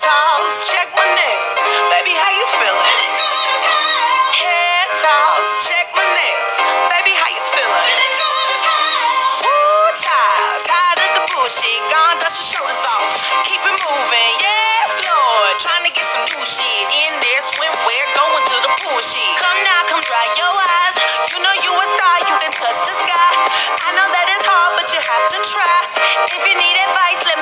toss, check my nails. Baby, how you feeling? Head toss, check my nails. Baby, how you feeling? Woo, child, tired of the bullshit. Gone, dust your shoulders off. Keep it moving, yes, Lord. Trying to get some new shit in there. Swimwear, going to the pool shit. Come now, come dry your eyes. You know you a star, you can touch the sky. I know that it's hard, but you have to try. If you need advice, let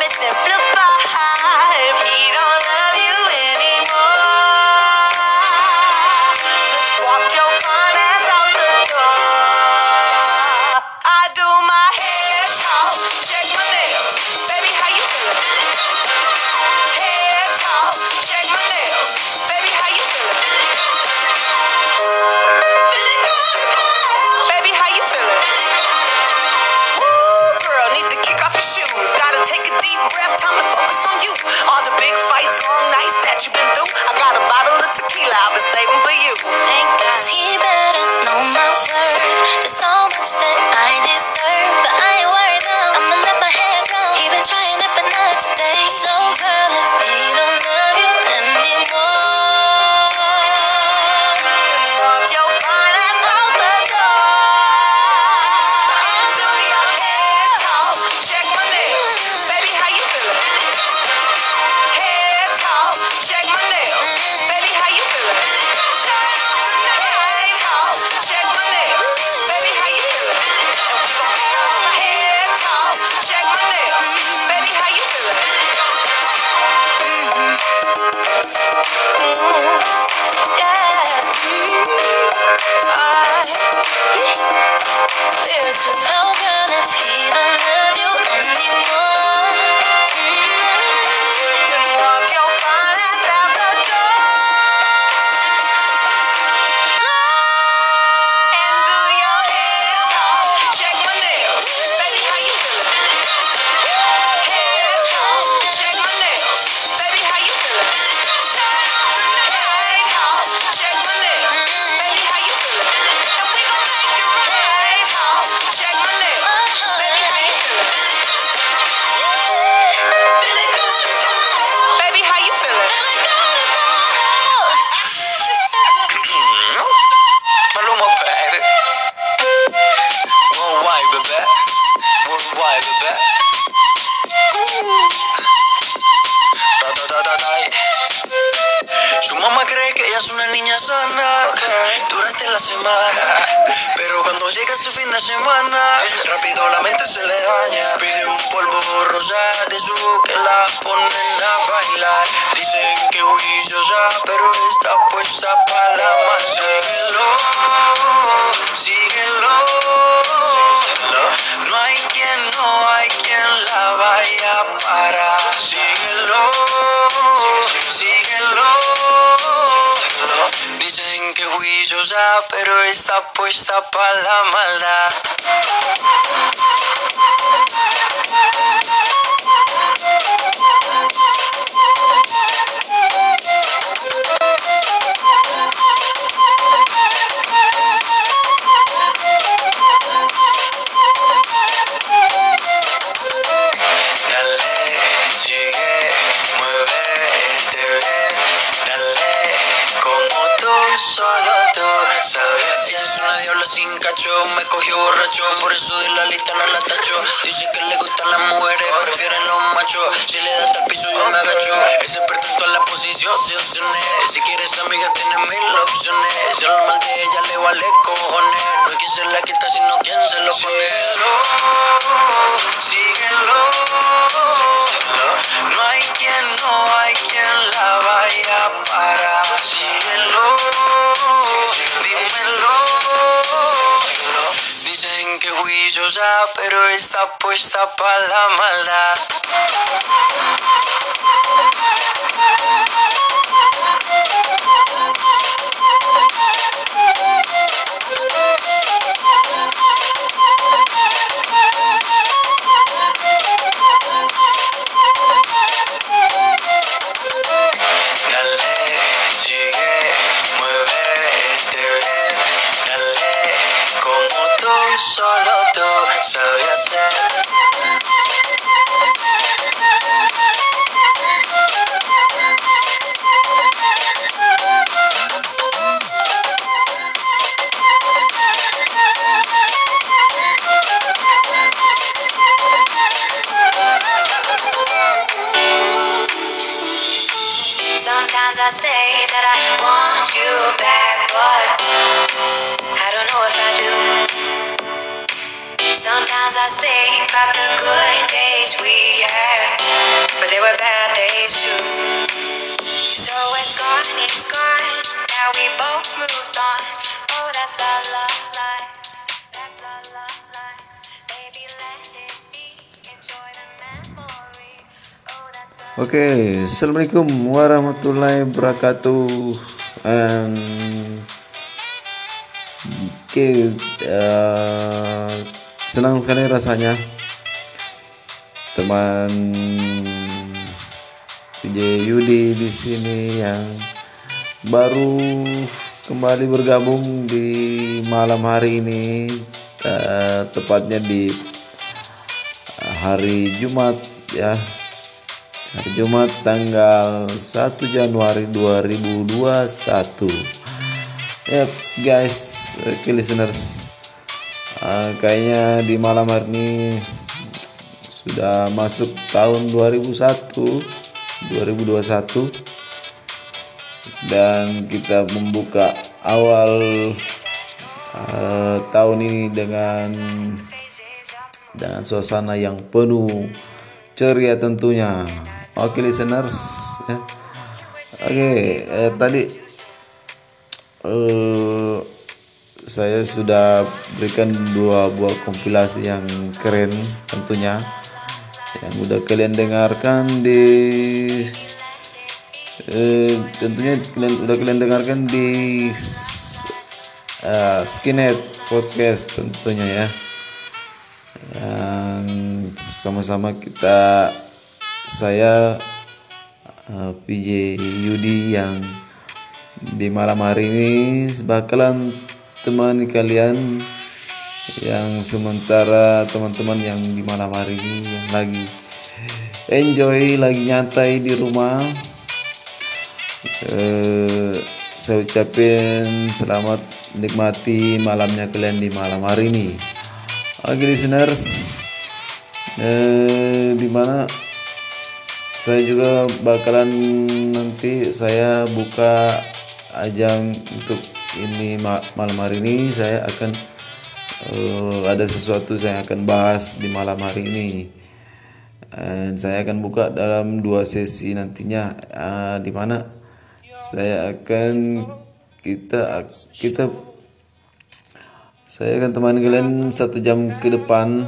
tequila I've been saving for you. Thank God he better know my worth. pero está puesta para la maldad. Si quieres amiga tienes mil opciones. Yo lo mandé, ella le vale cojones. No es quien se la quita, sino quien se lo pone. Síguelo, síguelo. No hay quien, no hay quien la vaya a parar. Síguelo, dímelo. Dicen que juiciosa, pero está puesta para la maldad. solo tú sabes hacer. Sometimes I say that I want you back Sometimes I think about the good days we had, but there were bad days too. So it's gone, it's gone. Now we both moved on. Oh, that's la la la the memory. Oh, Oke, assalamualaikum warahmatullahi wabarakatuh. And oke, eh, senang sekali rasanya. Teman PJ Yudi di sini yang baru kembali bergabung di malam hari ini, eh, tepatnya di hari Jumat ya. Hari Jumat tanggal 1 Januari 2021 Yep guys, oke listeners Uh, Kayaknya di malam hari ini Sudah masuk tahun 2001 2021 Dan kita membuka awal uh, tahun ini dengan dengan suasana yang penuh ceria tentunya. Oke listeners, ya. Oke eh, tadi eh, saya sudah berikan dua buah kompilasi yang keren tentunya. Yang udah kalian dengarkan di eh, tentunya kalian udah kalian dengarkan di uh, Skinhead Podcast tentunya ya. Yang sama-sama kita saya uh, PJ Yudi yang di malam hari ini bakalan temani kalian yang sementara teman-teman yang di malam hari ini yang lagi enjoy lagi nyantai di rumah. Eh, saya ucapin selamat nikmati malamnya kalian di malam hari ini. Oke listeners, eh, di mana saya juga bakalan nanti saya buka ajang untuk ini ma- malam hari ini saya akan eh, ada sesuatu saya akan bahas di malam hari ini. Dan saya akan buka dalam dua sesi nantinya, eh, di mana saya akan kita kita saya akan temani kalian satu jam ke depan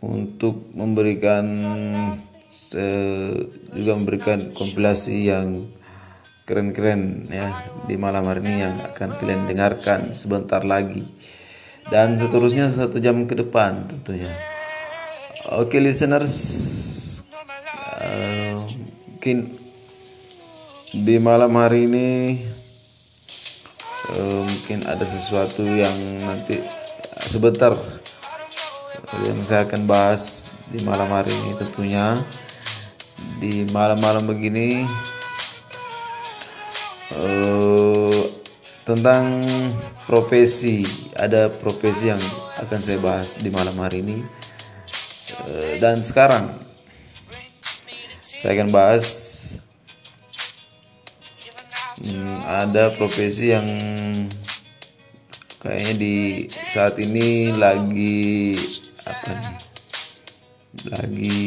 untuk memberikan eh, juga memberikan kompilasi yang keren-keren ya di malam hari ini yang akan kalian dengarkan sebentar lagi dan seterusnya satu jam ke depan tentunya. Oke listeners, eh, mungkin di malam hari ini Eh, mungkin ada sesuatu yang nanti sebentar yang saya akan bahas di malam hari ini tentunya di malam-malam begini eh, tentang profesi. Ada profesi yang akan saya bahas di malam hari ini. Eh, dan sekarang saya akan bahas Hmm, ada profesi yang kayaknya di saat ini lagi apa nih? Lagi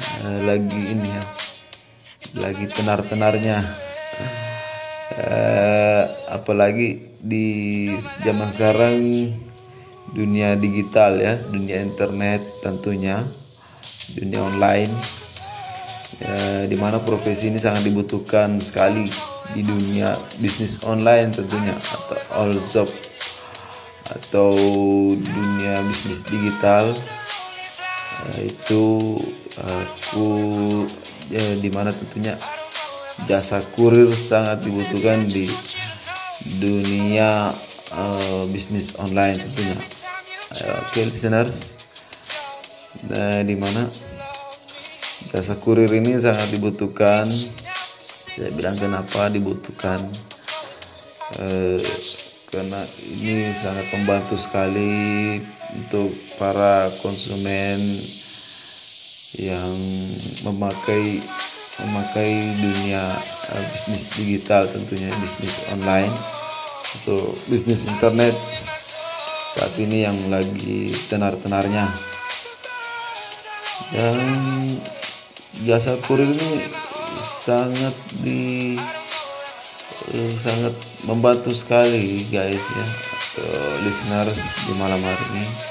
eh, lagi ini ya lagi tenar-tenarnya. Eh, apalagi di zaman sekarang dunia digital ya dunia internet tentunya dunia online. Ya, di mana profesi ini sangat dibutuhkan sekali di dunia bisnis online tentunya atau all job atau dunia bisnis digital. Eh, itu aku ya, di mana tentunya jasa kurir sangat dibutuhkan di dunia eh, bisnis online tentunya. Ayo, oke listeners. Nah di mana jasa kurir ini sangat dibutuhkan. Saya bilang kenapa dibutuhkan? Eh, karena ini sangat membantu sekali untuk para konsumen yang memakai memakai dunia uh, bisnis digital tentunya bisnis online atau bisnis internet saat ini yang lagi tenar-tenarnya. Dan jasa kurir ini sangat di eh, sangat membantu sekali guys ya listeners di malam hari ini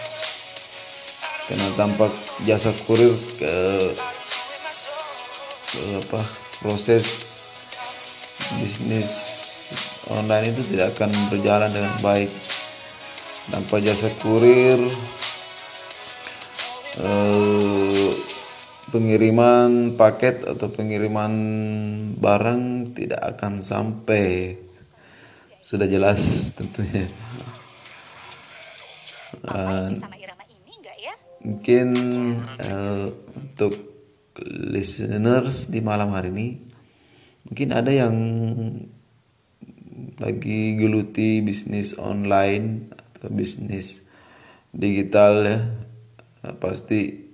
karena tampak jasa kurir ke, ke apa proses bisnis online itu tidak akan berjalan dengan baik. Tanpa jasa kurir eh, pengiriman paket atau pengiriman barang tidak akan sampai. Sudah jelas tentunya. Dan mungkin eh, untuk listeners di malam hari ini mungkin ada yang lagi geluti bisnis online atau bisnis digital ya. Eh, pasti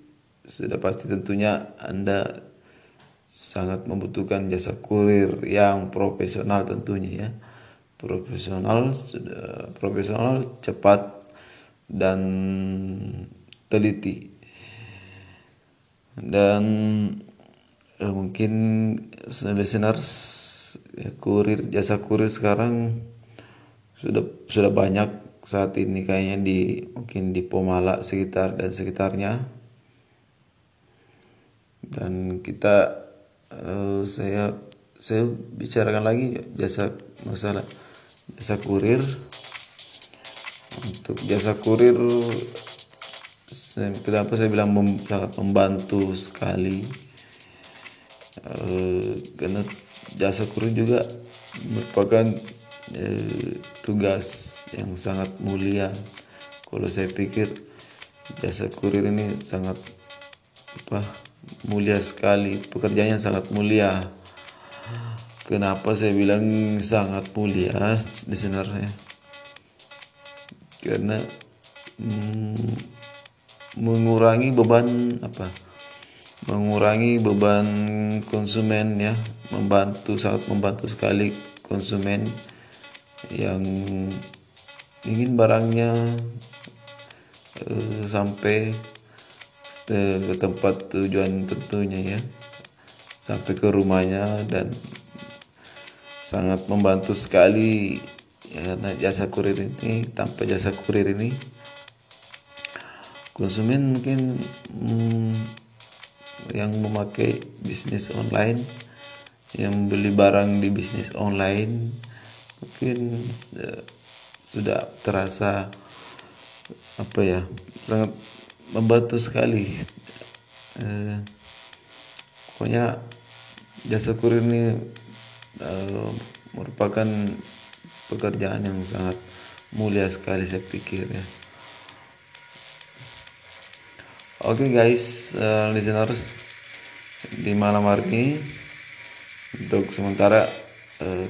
sudah pasti tentunya anda sangat membutuhkan jasa kurir yang profesional tentunya ya. Profesional sudah profesional cepat dan teliti. Dan eh, mungkin listeners ya, kurir jasa kurir sekarang sudah sudah banyak saat ini kayaknya di mungkin di Pomala sekitar dan sekitarnya. Dan kita eh, saya saya bicarakan lagi jasa masalah jasa kurir. Untuk jasa kurir kenapa saya bilang mem- sangat membantu sekali? Eh, karena jasa kurir juga merupakan eh, tugas yang sangat mulia. Kalau saya pikir jasa kurir ini sangat apa mulia sekali. Pekerjaannya sangat mulia. Kenapa saya bilang sangat mulia sebenarnya? Karena mm, mengurangi beban apa? Mengurangi beban konsumen ya membantu sangat membantu sekali konsumen yang ingin barangnya eh, sampai ke tempat tujuan tentunya ya. Sampai ke rumahnya dan sangat membantu sekali ya, jasa kurir ini tanpa jasa kurir ini konsumen mungkin hmm, yang memakai bisnis online yang beli barang di bisnis online mungkin eh, sudah terasa apa ya sangat membantu sekali. Eh, pokoknya jasa kurir ini eh, merupakan pekerjaan yang sangat mulia sekali saya pikir ya Oke guys, eh, listeners di malam hari ini untuk sementara eh,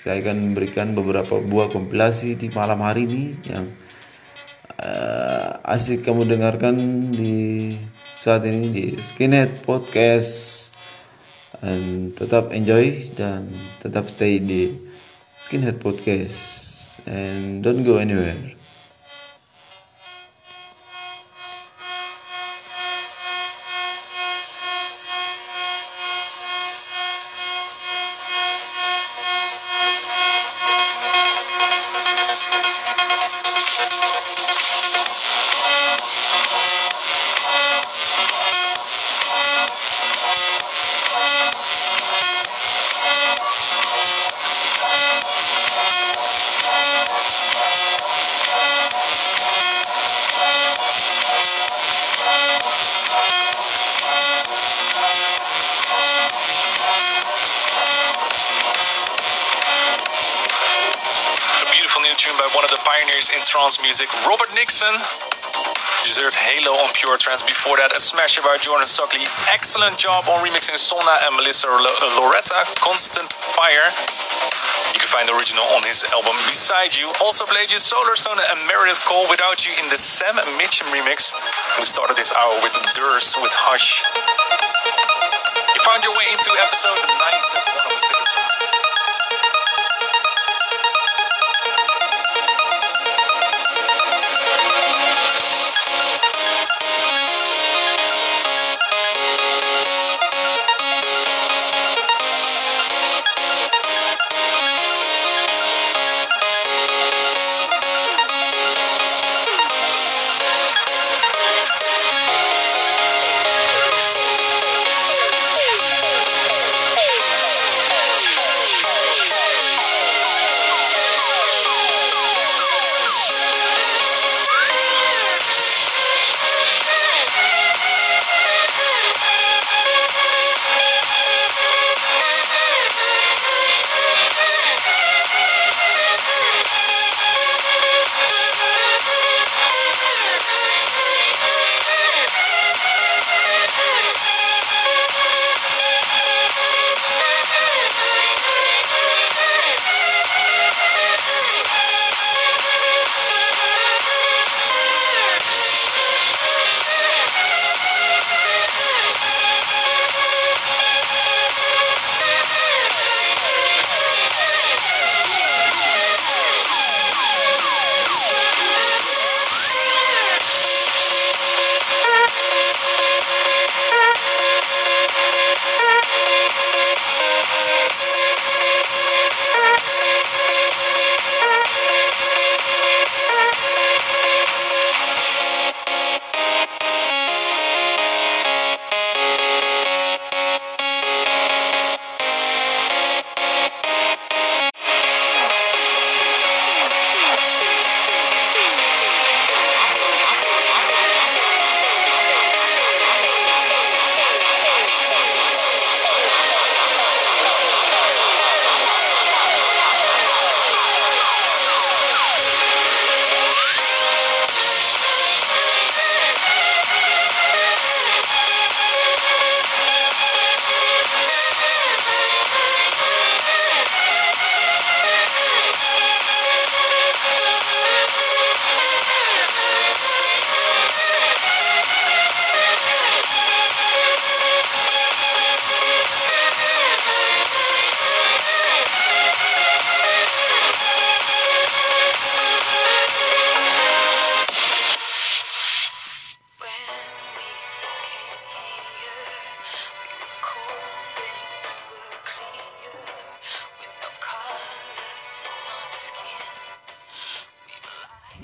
saya akan berikan beberapa buah kompilasi di malam hari ini yang eh, asik kamu dengarkan di saat ini di Skinhead Podcast dan tetap enjoy dan tetap stay di Skinhead Podcast and don't go anywhere. New tune by one of the pioneers in trance music, Robert Nixon. Deserved Halo on Pure Trance. Before that, a smasher by Jordan Stockley. Excellent job on remixing Sona and Melissa Lo- Loretta, Constant Fire. You can find the original on his album Beside You. Also played you Solar Stone and Meredith Cole Without You in the Sam Mitchum remix. We started this hour with Durs with Hush. You found your way into episode 971 of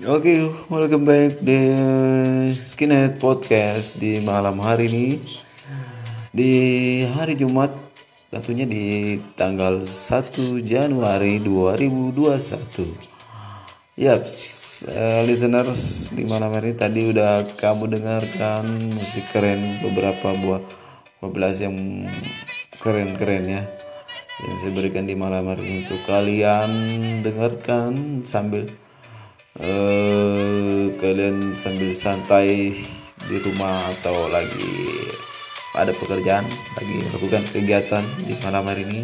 Oke, welcome back di Skinhead Podcast di malam hari ini. Di hari Jumat Tentunya di tanggal 1 Januari 2021 Yap, eh, listeners di malam hari ini tadi udah kamu dengarkan musik keren beberapa buah belas yang keren-keren ya yang saya berikan di malam hari ini untuk kalian dengarkan sambil eh kalian sambil santai di rumah atau lagi ada pekerjaan lagi melakukan kegiatan di malam hari ini?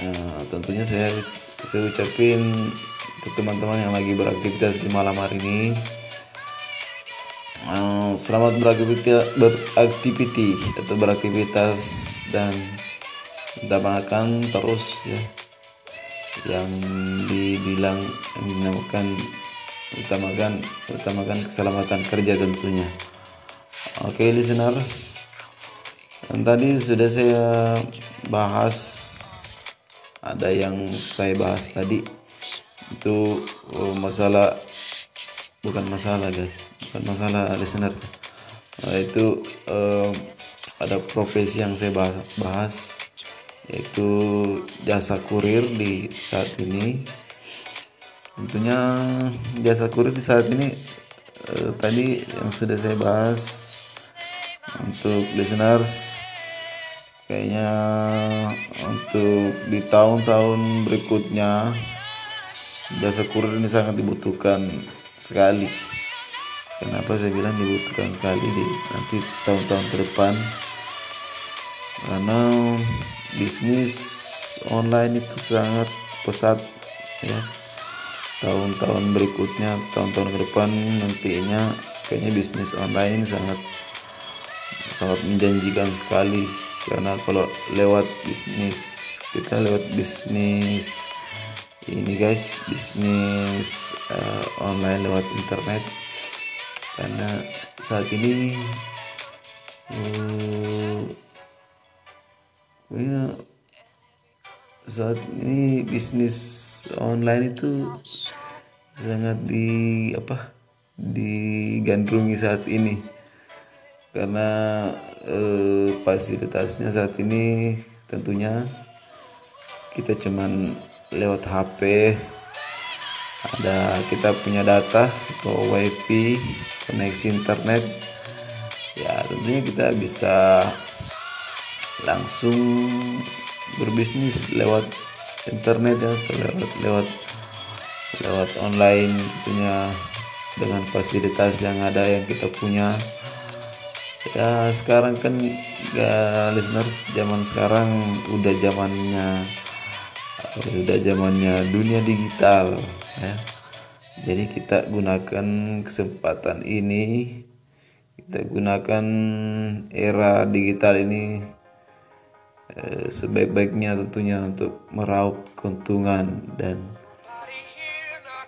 Nah, tentunya saya saya ucapin untuk teman-teman yang lagi beraktivitas di malam hari ini. Eh, selamat beraktivitas beraktiviti atau beraktivitas dan utamakan terus ya yang dibilang yang dinamakan utamakan utamakan keselamatan kerja tentunya. Oke listeners. Yang tadi sudah saya bahas ada yang saya bahas tadi. Itu oh, masalah bukan masalah guys. Bukan masalah listener. Nah, itu eh, ada profesi yang saya bahas, bahas yaitu jasa kurir di saat ini. Tentunya jasa kurir di saat ini eh, tadi yang sudah saya bahas untuk listeners kayaknya untuk di tahun-tahun berikutnya jasa kurir ini sangat dibutuhkan sekali. Kenapa saya bilang dibutuhkan sekali di nanti tahun-tahun ke depan? Karena bisnis online itu sangat pesat ya. Tahun-tahun berikutnya tahun-tahun ke depan nantinya kayaknya bisnis online sangat sangat menjanjikan sekali. Karena kalau lewat bisnis kita lewat bisnis ini guys bisnis uh, online lewat internet. Karena saat ini uh, ya, saat ini bisnis online itu sangat di apa digandrungi saat ini. Karena eh, fasilitasnya saat ini tentunya kita cuman lewat HP ada kita punya data atau wifi koneksi internet. Ya tentunya kita bisa langsung berbisnis lewat internet ya lewat lewat lewat online tentunya dengan fasilitas yang ada yang kita punya. Ya sekarang kan ya, listeners zaman sekarang udah zamannya udah zamannya dunia digital ya. Jadi kita gunakan kesempatan ini kita gunakan era digital ini sebaik-baiknya tentunya untuk meraup keuntungan dan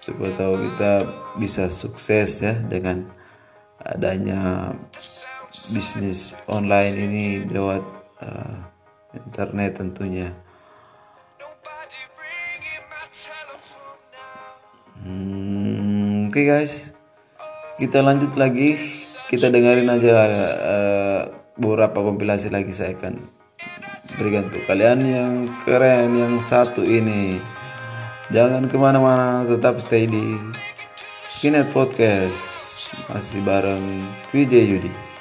siapa tahu kita bisa sukses ya dengan adanya bisnis online ini lewat uh, internet tentunya. Hmm, Oke okay guys, kita lanjut lagi. Kita dengerin aja uh, beberapa kompilasi lagi saya akan berikan untuk kalian yang keren yang satu ini. Jangan ke mana-mana, tetap stay di Skinhead Podcast masih bareng VJ Yudi.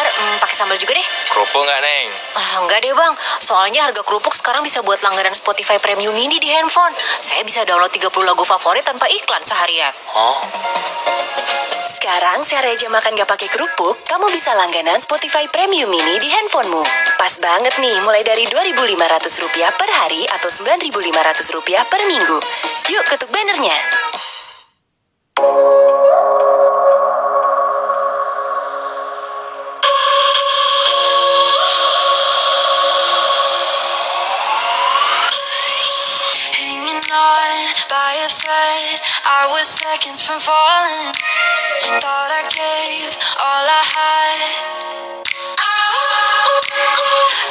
Dadar, hmm, pakai sambal juga deh. Kerupuk nggak, Neng? Ah, enggak deh bang, soalnya harga kerupuk sekarang bisa buat langganan Spotify Premium Mini di handphone. Saya bisa download 30 lagu favorit tanpa iklan seharian. Oh, Sekarang saya aja makan gak pakai kerupuk, kamu bisa langganan Spotify Premium Mini di handphonemu. Pas banget nih, mulai dari Rp2.500 per hari atau Rp9.500 per minggu. Yuk ketuk bannernya. I was seconds from falling. Thought I gave all I had.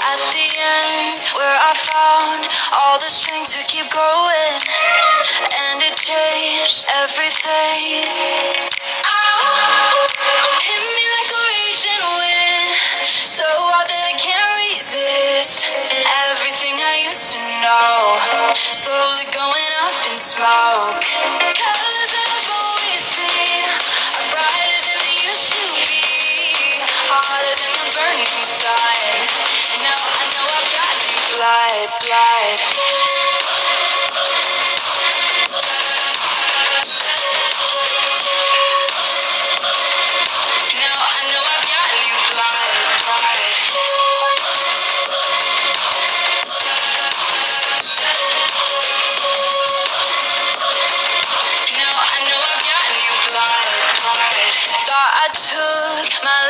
At the end, where I found all the strength to keep going, and it changed everything. Hit me like a raging wind, so hard that I can't resist to know. Slowly going up in smoke. Colors I've always seen Are brighter than they used to be. Hotter than the burning sun. Now I know I've got the light, light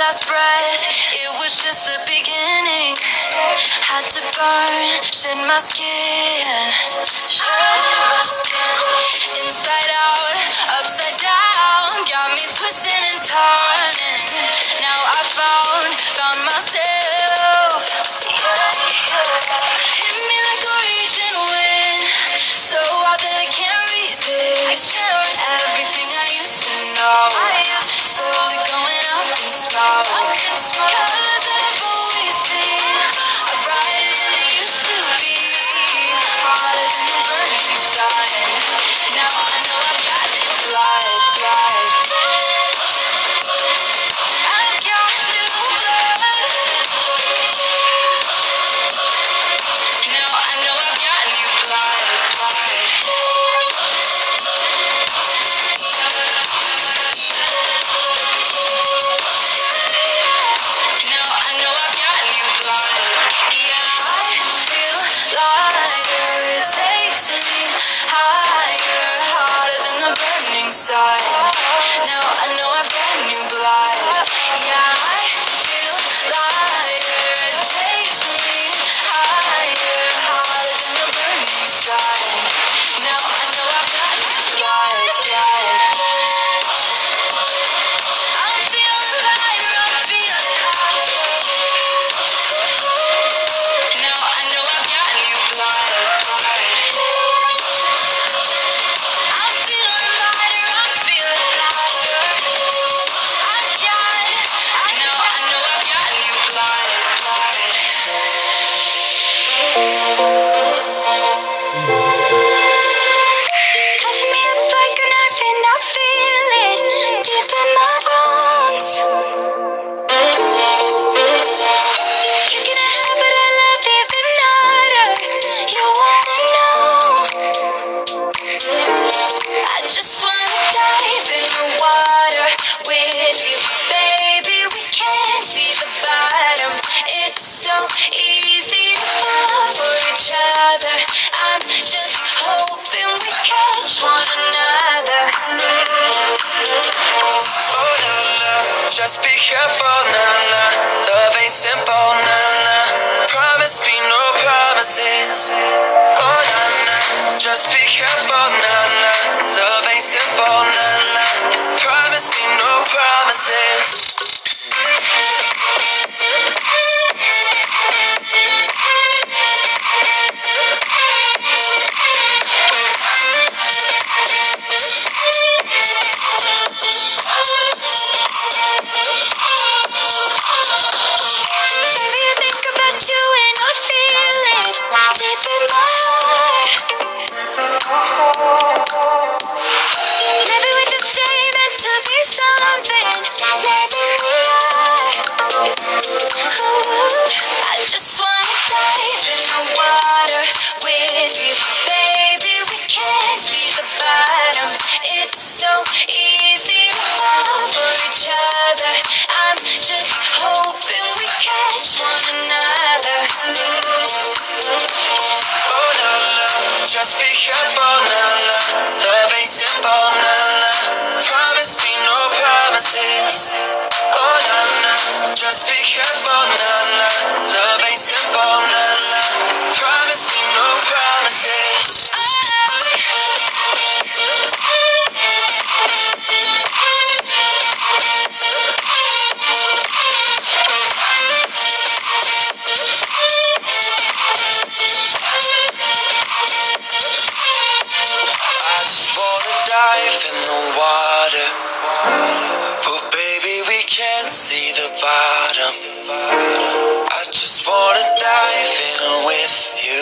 last breath. It was just the beginning. Had to burn, shed my skin. Shed my skin. Inside out, upside down. Got me twisting and turning. The just be careful, na na. Love ain't simple, na na. Promise me no promises. Oh na na, just be careful, na na. Love ain't simple, na na. Promise me no promises. In the water with you, baby. We can't see the bottom. It's so easy to fall for each other. I'm just hoping we catch one another. Oh just be careful. Love ain't simple. Promise me no promises. Oh just be careful, life in the water. But baby, we can't see the bottom. I just wanna dive in with you.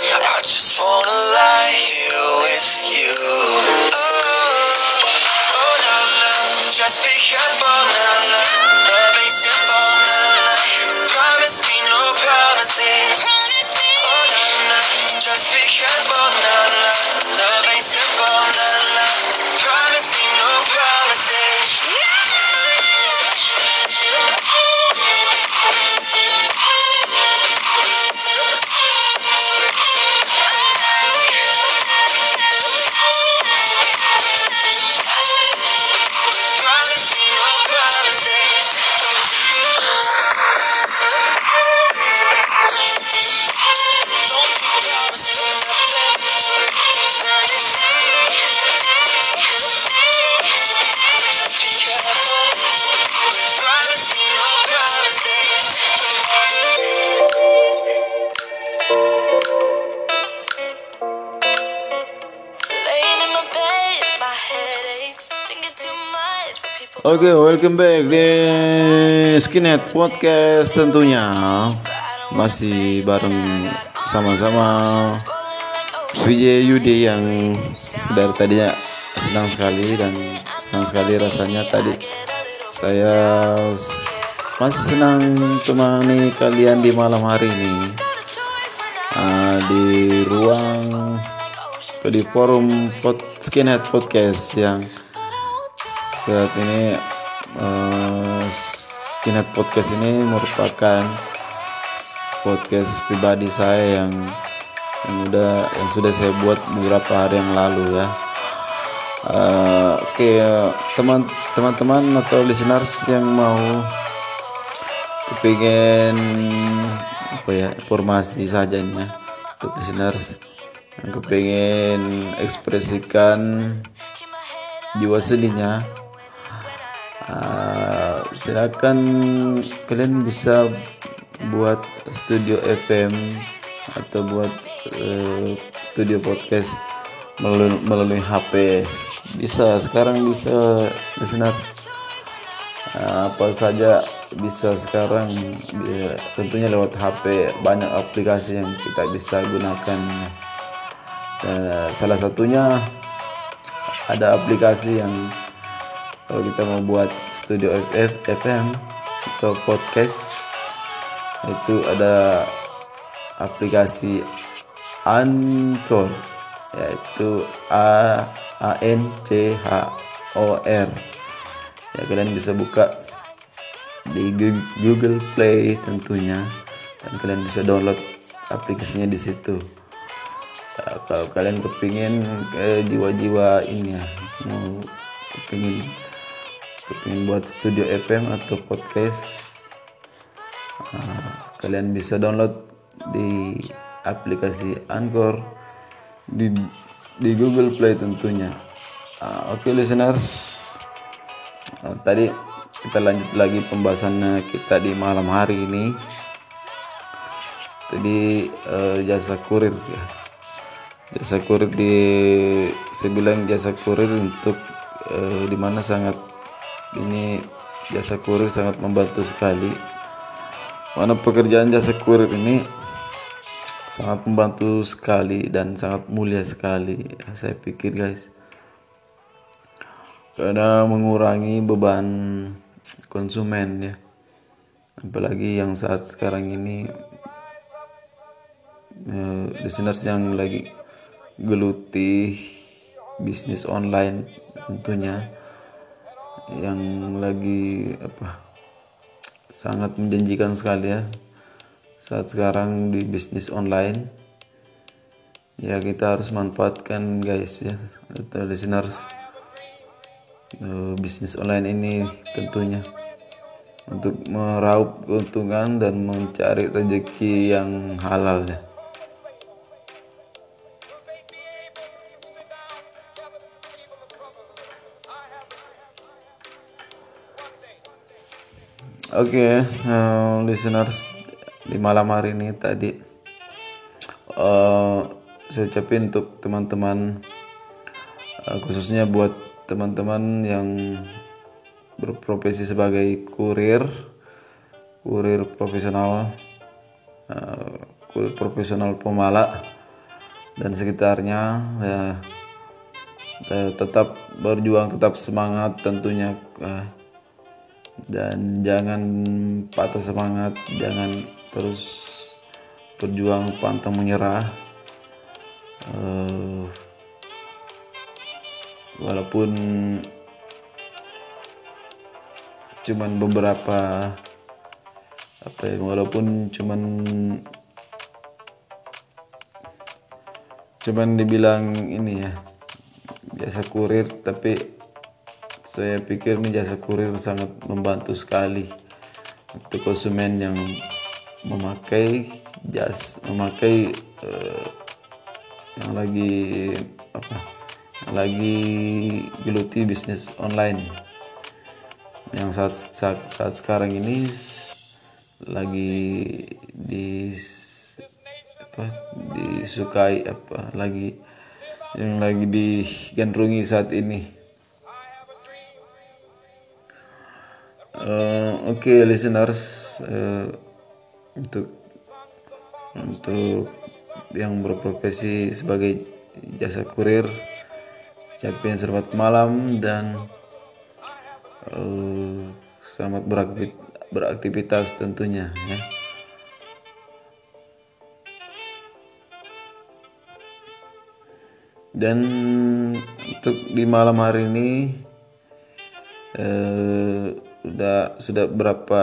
I just wanna lie here with you. Oh, oh no, no. Just be careful, no, no. Love ain't simple, no, no. Promise me no promises. Promise me. Oh, no, no. Just be careful, no, no. Oke, welcome back di Skinhead Podcast tentunya. Masih bareng sama-sama VJ Yudi yang dari tadinya senang sekali dan senang sekali rasanya tadi. Saya masih senang temani kalian di malam hari ini. Ah, di ruang di forum pod, Skinhead Podcast yang saat ini Skinhead Podcast ini merupakan podcast pribadi saya yang yang udah yang sudah saya buat beberapa hari yang lalu ya. Eh, Oke eh, teman teman-teman atau listeners yang mau kepingin apa ya informasi saja nih ya untuk listeners yang kepingin ekspresikan jiwa seninya Uh, silakan kalian bisa buat studio FM atau buat uh, studio podcast melalui, melalui HP bisa sekarang bisa listeners Uh, apa saja bisa sekarang. Ya, tentunya lewat HP banyak aplikasi yang kita bisa gunakan. Uh, salah satunya ada aplikasi yang kalau kita mau buat studio FF, FM atau podcast itu ada aplikasi Anchor yaitu A A N C H O R. Ya kalian bisa buka di Google Play tentunya dan kalian bisa download aplikasinya di situ. Ya, kalau kalian kepingin ke jiwa-jiwa ini ya mau kepingin kepingin buat studio FM atau podcast. Ah, kalian bisa download di aplikasi Anchor di di Google Play tentunya. Ah, oke listeners. Ah, tadi kita lanjut lagi pembahasannya kita di malam hari ini. Tadi eh, jasa kurir ya. Jasa kurir di saya bilang jasa kurir untuk eh, di mana sangat ini jasa kurir sangat membantu sekali. Mana pekerjaan jasa kurir ini sangat membantu sekali dan sangat mulia sekali saya pikir guys. Karena mengurangi beban konsumen ya. Apalagi yang saat sekarang ini eh, yang lagi geluti bisnis online tentunya yang lagi apa sangat menjanjikan sekali ya. Saat sekarang di bisnis online ya kita harus manfaatkan guys ya. Atau listeners eh, bisnis online ini tentunya untuk meraup keuntungan dan mencari rezeki yang halal ya Oke, eh, listeners di malam hari ini tadi eh, saya ucapin untuk teman-teman eh, khususnya buat teman-teman yang berprofesi sebagai kurir, kurir profesional, eh, kurir profesional pemala dan sekitarnya ya eh, tetap berjuang, tetap semangat tentunya. eh, dan jangan patah semangat jangan terus berjuang pantang menyerah. Eh, walaupun cuman beberapa apa ya walaupun cuman cuman dibilang ini ya jasa kurir tapi saya pikir jasa kurir sangat membantu sekali. Untuk konsumen yang memakai jas memakai eh, yang lagi apa yang lagi geluti bisnis online. Yang saat saat, saat sekarang ini lagi di apa disukai apa lagi yang lagi digandrungi saat ini Oke listeners eh, untuk untuk yang berprofesi sebagai jasa kurir ucapin selamat malam dan eh, selamat berakti- beraktivitas tentunya ya. Dan untuk di malam hari ini eh, sudah sudah berapa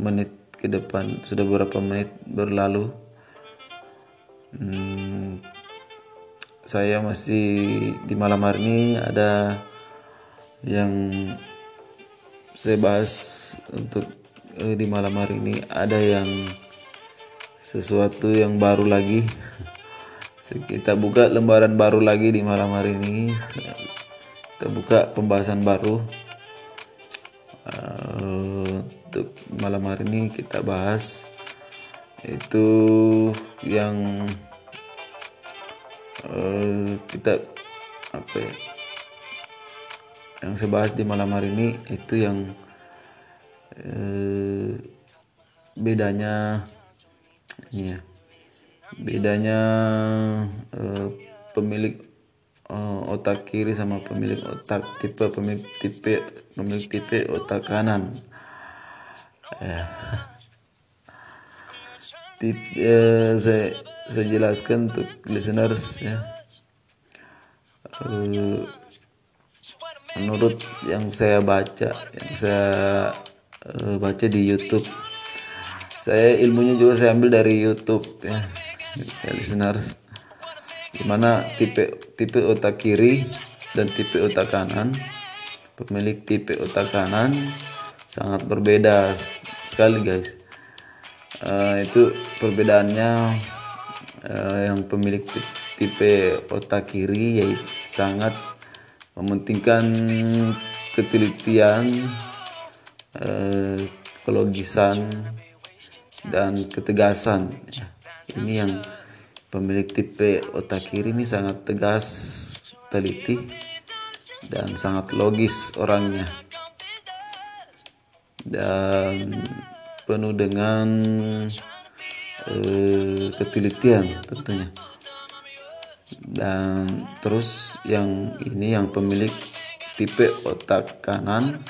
menit ke depan? Sudah berapa menit berlalu? Hmm, saya masih di malam hari ini ada yang saya bahas untuk eh, di malam hari ini. Ada yang sesuatu yang baru lagi. Kita buka lembaran baru lagi di malam hari ini. Kita buka pembahasan baru Eh, untuk malam hari ini kita bahas itu yang eh, kita apa ya, yang saya bahas di malam hari ini itu yang eh, bedanya ini ya bedanya eh, pemilik eh, otak kiri sama pemilik otak tipe pemilik tipe pemilik tipe otak kanan. Ya. Tip eh, saya saya jelaskan untuk listeners ya. Eh, menurut yang saya baca yang saya eh, baca di YouTube saya ilmunya juga saya ambil dari YouTube ya, ya listeners di mana tipe tipe otak kiri dan tipe otak kanan. Pemilik tipe otak kanan sangat berbeda sekali guys. Eh, itu perbedaannya eh, yang pemilik ti- tipe otak kiri yaitu sangat mementingkan ketelitian eh, kelogisan dan ketegasan Ya, ini yang pemilik tipe otak kiri ini sangat tegas teliti dan sangat logis orangnya. Dan penuh dengan eh, ketelitian tentunya. Dan terus yang ini yang pemilik tipe otak kanan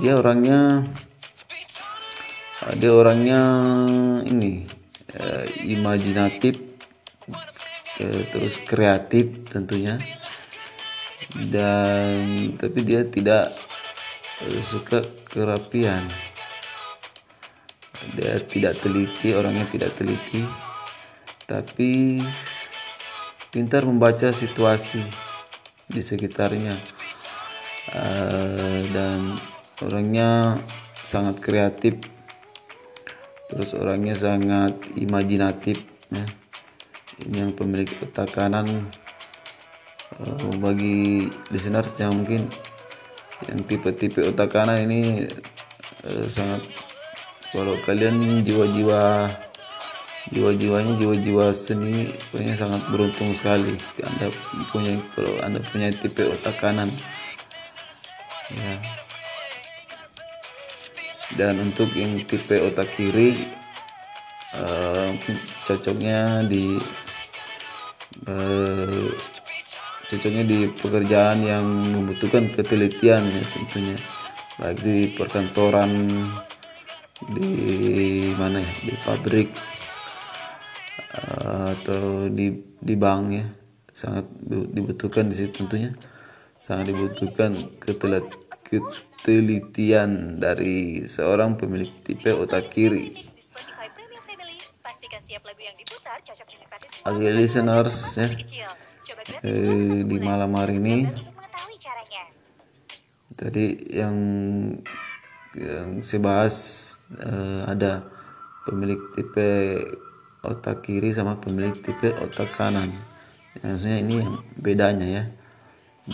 dia orangnya dia orangnya ini eh, imajinatif terus kreatif tentunya. Dan tapi dia tidak eh, suka kerapian. Dia tidak teliti orangnya tidak teliti. Tapi pintar membaca situasi di sekitarnya. Eh, dan orangnya sangat kreatif. Terus orangnya sangat imajinatif ya. Ini yang pemilik otak kanan eh, bagi listeners yang mungkin yang tipe-tipe otak kanan ini eh, sangat kalau kalian jiwa-jiwa jiwa-jiwanya jiwa-jiwa seni pokoknya sangat beruntung sekali anda punya kalau anda punya tipe otak kanan ya. Dan untuk yang tipe otak kiri mungkin cocoknya di eh, cocoknya di pekerjaan yang membutuhkan ketelitian ya tentunya baik di perkantoran di mana ya di pabrik eh, atau di di bank ya. Sangat bu- dibutuhkan di situ tentunya. Sangat dibutuhkan ketelitian dari seorang pemilik tipe otak kiri Spotify Premium Family, pastikan setiap lagu yang diputar cocok dengan basis Oke listeners ya. eh, di malam hari ini. Tadi yang yang saya bahas eh, ada pemilik tipe otak kiri sama pemilik tipe otak kanan. Yang maksudnya ini yang bedanya ya.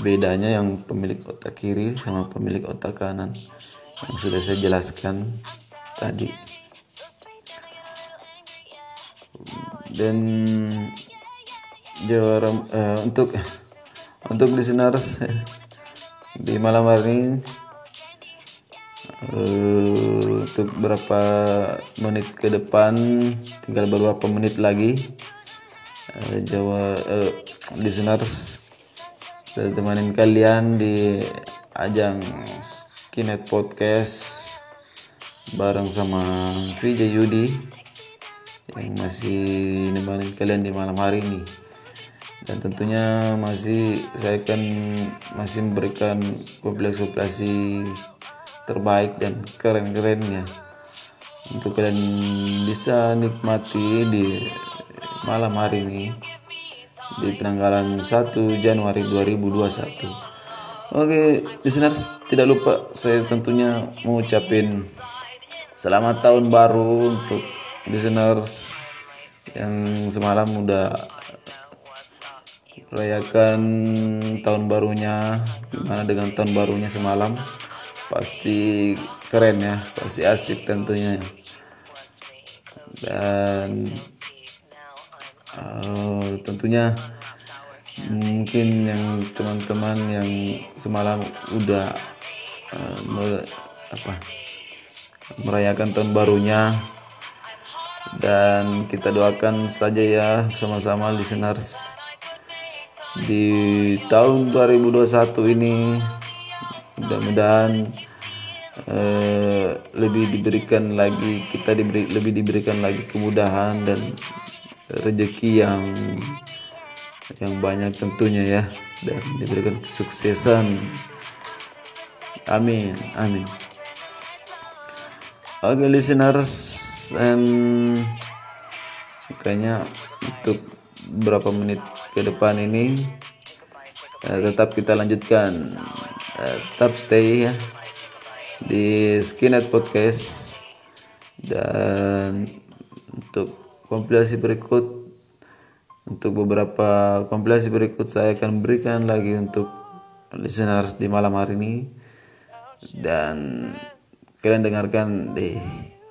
Bedanya yang pemilik otak kiri sama pemilik otak kanan. Yang sudah saya jelaskan tadi dan juara eh, untuk untuk listeners di malam hari ini eh, untuk berapa menit ke depan tinggal beberapa menit lagi eh, Jawa eh, listeners saya temanin kalian di ajang Skinhead Podcast bareng sama VJ Yudi yang masih nemenin kalian di malam hari ini. Dan tentunya masih saya akan masih memberikan kompilasi-kompilasi terbaik dan keren-kerennya. Untuk kalian bisa nikmati di malam hari ini di penanggalan 1 Januari 2021 oke listeners tidak lupa saya tentunya mengucapin selamat tahun baru untuk listeners yang semalam udah rayakan tahun barunya gimana dengan tahun barunya semalam? Pasti keren ya pasti asik tentunya. Dan eh, tentunya mungkin yang teman-teman yang semalam udah eh, me- apa merayakan tahun barunya dan kita doakan saja ya sama-sama listeners. Di tahun 2021 ini mudah-mudahan eh, lebih diberikan lagi kita diberi lebih diberikan lagi kemudahan dan rezeki yang yang banyak tentunya ya. Dan diberikan kesuksesan. Amin amin. Oke listeners dan kayaknya untuk beberapa menit ke depan ini eh, tetap kita lanjutkan. Eh, tetap stay ya di Skinhead Podcast. Dan untuk kompilasi berikut untuk beberapa kompilasi berikut saya akan berikan lagi untuk listeners di malam hari ini. Dan kalian dengarkan di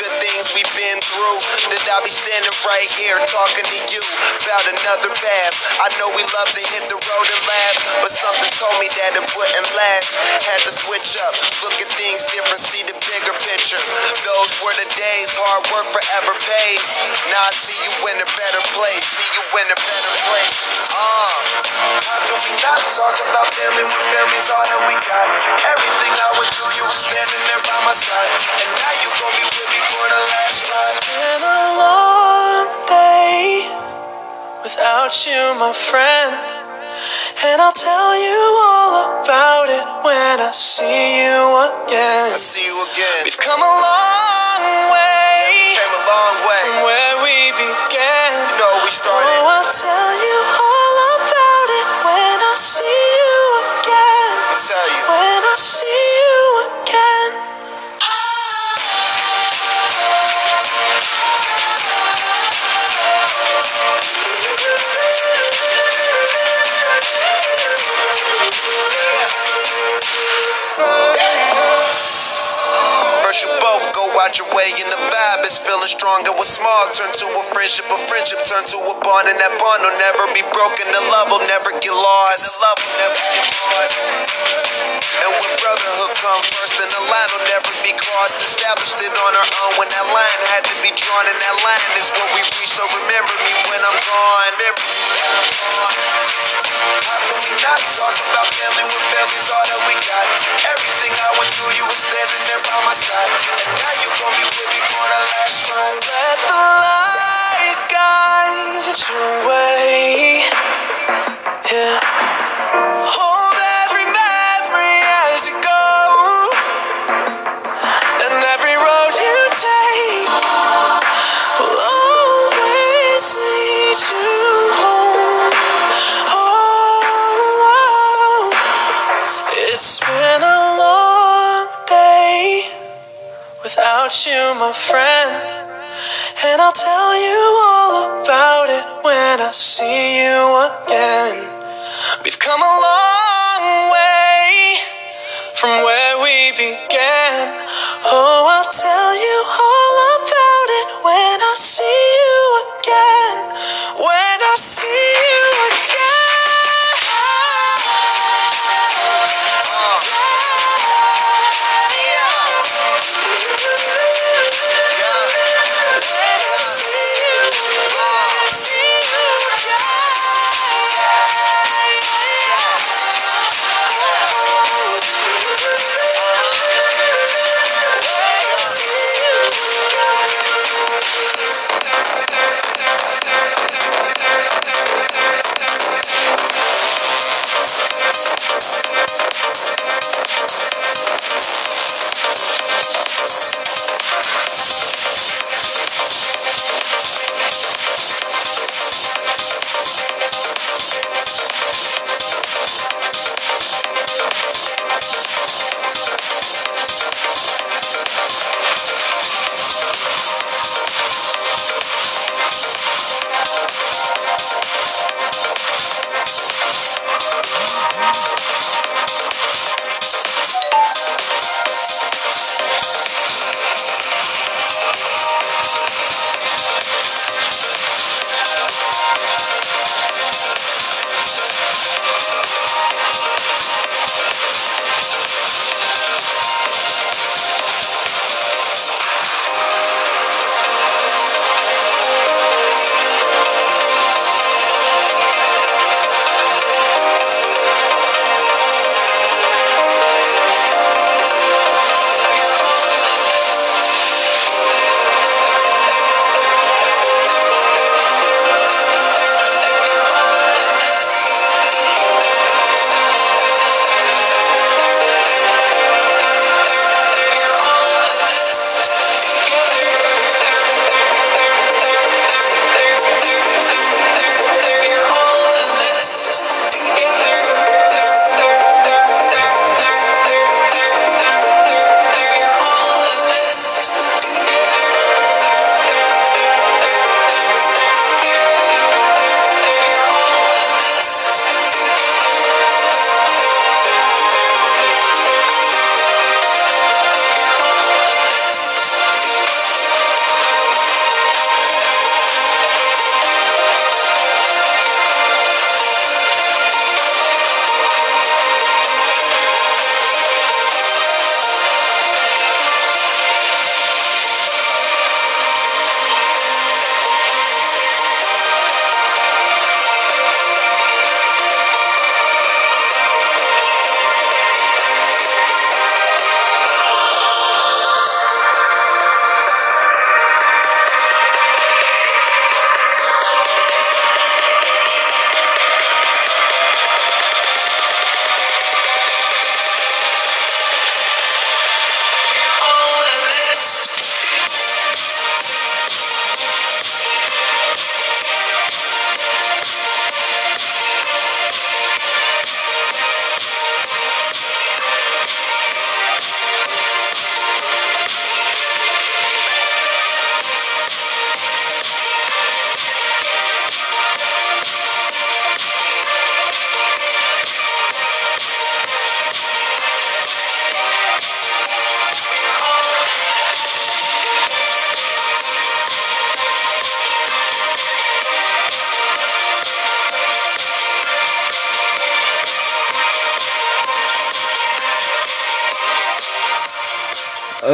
good things we've been through. That I'll be standing right here talking to you about another path. I know we love to hit the road and laugh, but something told me that it wouldn't last. Had to switch up, look at things different, see the bigger picture. Those were the days, hard work forever pays. Now I see you in a better place, see you in a better place. Uh, how can we not talk about family when family's all that we got? Everything I went through, you were standing there by my side, and now you gon' be with the last ride. It's been a long day without you, my friend. And I'll tell you all about it when I see you again. I see you again. We've come a long way. Came a long way from where we began. You know we started. Oh, I'll tell vibe feeling strong. And what's small turn to a friendship, a friendship turn to a bond, and that bond will never be broken. The love will never get lost. And when brotherhood come first, then the line will never be crossed. Established it on our own when that line had to be drawn, and that line is what we reach. So remember me when I'm gone. How can we not talk about family when family's all that we got? Everything I went through, you were standing there by my side. And now you gon' be with me for the last ride. Let the light guide your way. Yeah. Hold every memory as you go. Without you, my friend. And I'll tell you all about it when I see you again. We've come a long way from where we began. Oh, I'll tell you all about it when I see you again. When I see you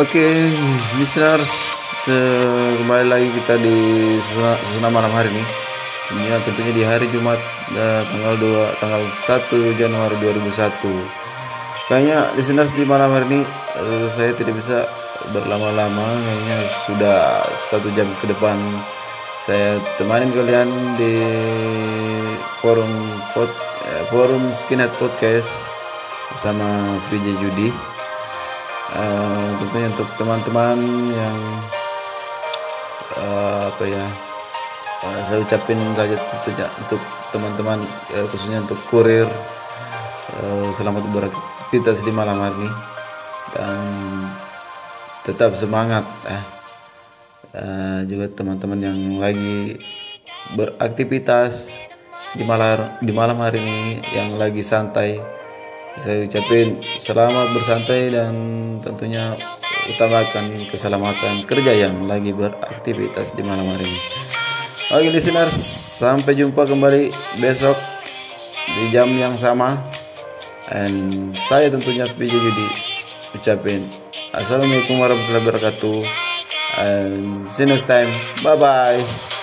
Oke, listeners, eh, kembali lagi kita di Susuna malam hari ini. Tentunya, tentunya di hari Jumat eh, tanggal 2 tanggal 1 Januari 2001. Kayaknya listeners di malam hari ini eh, saya tidak bisa berlama-lama, kayaknya sudah satu jam ke depan saya temanin kalian di forum pod, eh, forum Skinhead Podcast bersama VJ Judi. Eh, tentunya untuk teman-teman yang eh, apa ya eh, saya ucapin saja tentunya untuk teman-teman eh, khususnya untuk kurir. Eh, selamat beraktivitas di malam hari ini. Dan tetap semangat eh. Eh, juga teman-teman yang lagi beraktivitas di malam di malam hari ini yang lagi santai saya ucapin selamat bersantai dan tentunya utamakan keselamatan kerja yang lagi beraktivitas di malam hari ini. Oke listeners, sampai jumpa kembali besok di jam yang sama. And saya tentunya PJ Judi ucapin Assalamualaikum warahmatullahi wabarakatuh. And see you next time. Bye bye.